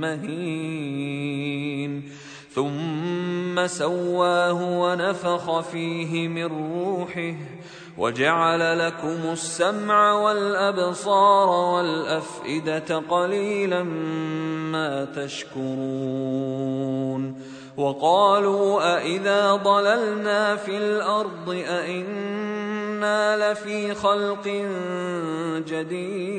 مهين. ثم سواه ونفخ فيه من روحه وجعل لكم السمع والأبصار والأفئدة قليلا ما تشكرون. وقالوا أإذا ضللنا في الأرض أإنا لفي خلق جديد.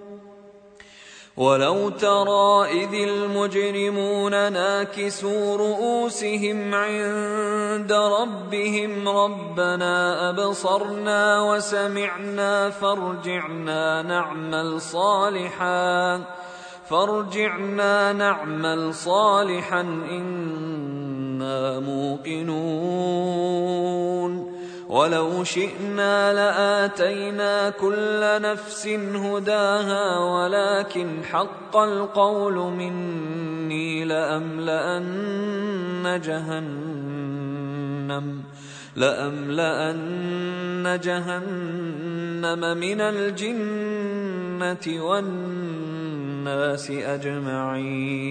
ولو ترى اذ المجرمون ناكسوا رؤوسهم عند ربهم ربنا ابصرنا وسمعنا فارجعنا نعمل صالحا فارجعنا نعمل صالحا أنا موقنون ولو شئنا لآتينا كل نفس هداها ولكن حق القول مني لأملأن جهنم لأملأن جهنم من الجنة والناس أجمعين.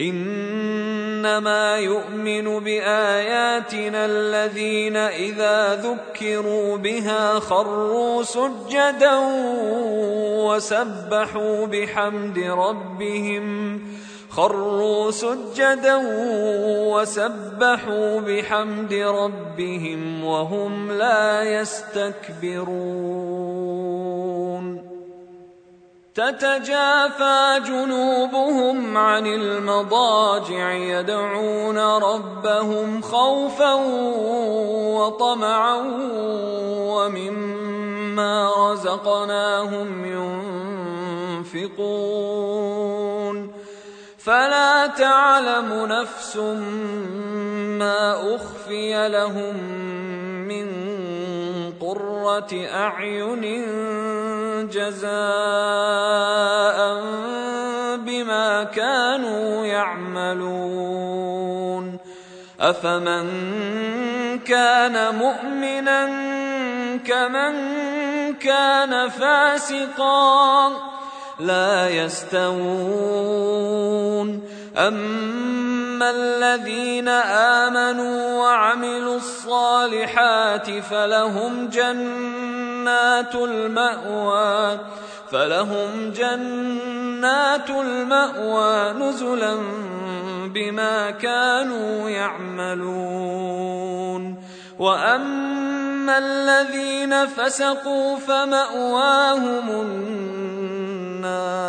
إنما يؤمن بآياتنا الذين إذا ذكروا بها خروا سجدا وسبحوا بحمد ربهم خروا سجدا وسبحوا بحمد ربهم وهم لا يستكبرون تتجافى جنوبهم عن المضاجع يدعون ربهم خوفا وطمعا ومما رزقناهم ينفقون. فلا تعلم نفس ما أخفي لهم من قرة أعين جزاء بما كانوا يعملون أفمن كان مؤمنا كمن كان فاسقا لا يستوون اما الذين امنوا وعملوا الصالحات فلهم جنات الماوى فلهم جنات الماوى نزلا بما كانوا يعملون. واما الذين فسقوا فماواهم النار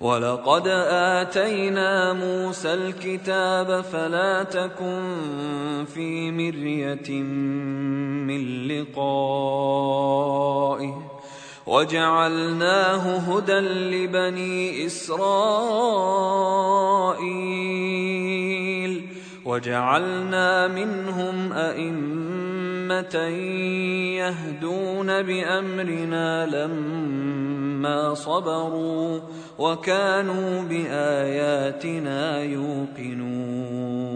ولقد اتينا موسى الكتاب فلا تكن في مريه من لقائه وجعلناه هدى لبني اسرائيل وجعلنا منهم ائمه يهدون بأمرنا لما صبروا وكانوا بآياتنا يوقنون.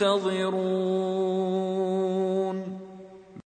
منتظرون